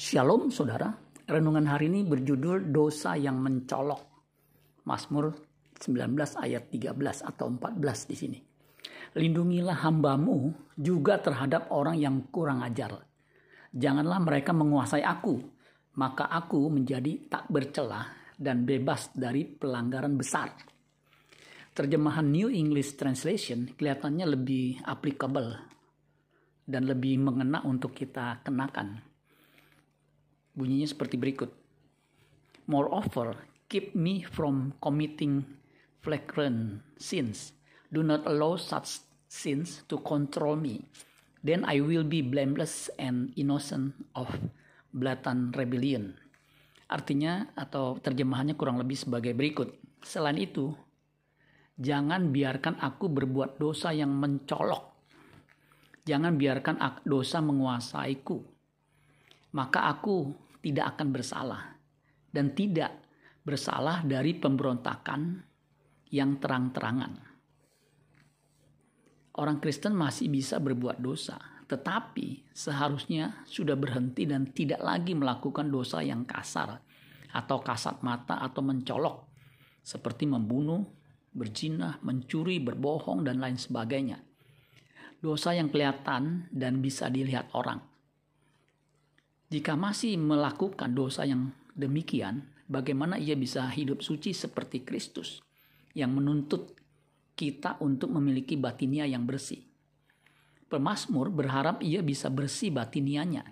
Shalom saudara, renungan hari ini berjudul dosa yang mencolok. Mazmur 19 ayat 13 atau 14 di sini. Lindungilah hambamu juga terhadap orang yang kurang ajar. Janganlah mereka menguasai aku, maka aku menjadi tak bercelah dan bebas dari pelanggaran besar. Terjemahan New English Translation kelihatannya lebih applicable dan lebih mengena untuk kita kenakan bunyinya seperti berikut. Moreover, keep me from committing flagrant sins. Do not allow such sins to control me. Then I will be blameless and innocent of blatant rebellion. Artinya atau terjemahannya kurang lebih sebagai berikut. Selain itu, jangan biarkan aku berbuat dosa yang mencolok. Jangan biarkan dosa menguasaiku maka aku tidak akan bersalah dan tidak bersalah dari pemberontakan yang terang-terangan. Orang Kristen masih bisa berbuat dosa, tetapi seharusnya sudah berhenti dan tidak lagi melakukan dosa yang kasar atau kasat mata atau mencolok seperti membunuh, berzina, mencuri, berbohong dan lain sebagainya. Dosa yang kelihatan dan bisa dilihat orang. Jika masih melakukan dosa yang demikian, bagaimana ia bisa hidup suci seperti Kristus yang menuntut kita untuk memiliki batinia yang bersih? Pemasmur berharap ia bisa bersih batinianya.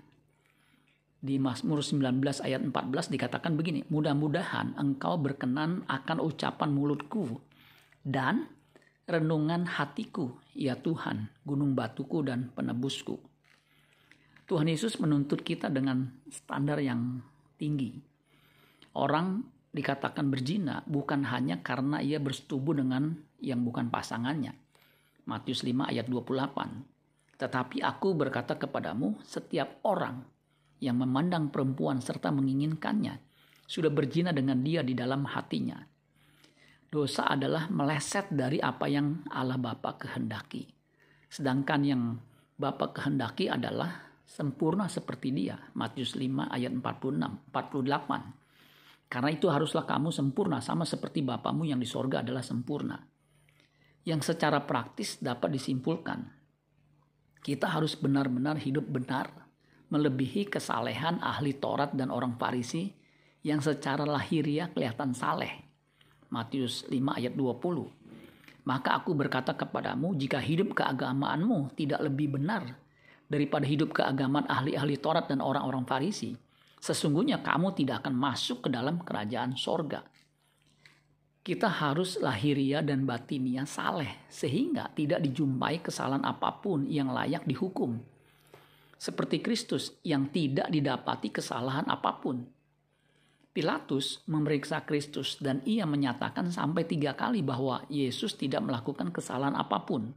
Di Mazmur 19 ayat 14 dikatakan begini, Mudah-mudahan engkau berkenan akan ucapan mulutku dan renungan hatiku, ya Tuhan, gunung batuku dan penebusku. Tuhan Yesus menuntut kita dengan standar yang tinggi. Orang dikatakan berzina bukan hanya karena ia bersetubuh dengan yang bukan pasangannya. Matius 5 ayat 28. Tetapi aku berkata kepadamu, setiap orang yang memandang perempuan serta menginginkannya sudah berzina dengan dia di dalam hatinya. Dosa adalah meleset dari apa yang Allah Bapa kehendaki. Sedangkan yang Bapa kehendaki adalah sempurna seperti dia. Matius 5 ayat 46, 48. Karena itu haruslah kamu sempurna sama seperti Bapamu yang di sorga adalah sempurna. Yang secara praktis dapat disimpulkan. Kita harus benar-benar hidup benar, melebihi kesalehan ahli Taurat dan orang Farisi yang secara lahiriah kelihatan saleh. Matius 5 ayat 20. Maka aku berkata kepadamu, jika hidup keagamaanmu tidak lebih benar daripada hidup keagamaan ahli-ahli Taurat dan orang-orang Farisi, sesungguhnya kamu tidak akan masuk ke dalam kerajaan sorga. Kita harus lahiria dan batinia saleh, sehingga tidak dijumpai kesalahan apa pun yang layak dihukum. Seperti Kristus yang tidak didapati kesalahan apa pun. Pilatus memeriksa Kristus dan ia menyatakan sampai tiga kali bahwa Yesus tidak melakukan kesalahan apa pun.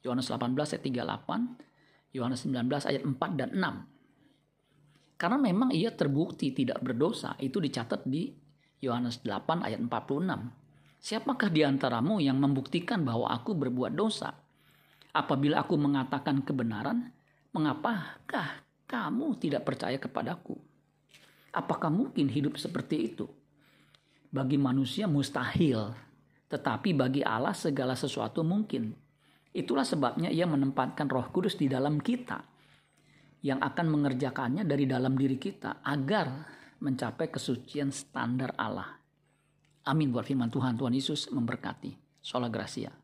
Yohanes 18 ayat 38, Yohanes 19 ayat 4 dan 6. Karena memang ia terbukti tidak berdosa, itu dicatat di Yohanes 8 ayat 46. Siapakah di antaramu yang membuktikan bahwa aku berbuat dosa? Apabila aku mengatakan kebenaran, mengapakah kamu tidak percaya kepadaku? Apakah mungkin hidup seperti itu? Bagi manusia mustahil, tetapi bagi Allah segala sesuatu mungkin. Itulah sebabnya ia menempatkan roh kudus di dalam kita yang akan mengerjakannya dari dalam diri kita agar mencapai kesucian standar Allah. Amin buat firman Tuhan. Tuhan Yesus memberkati. Sola Gracia.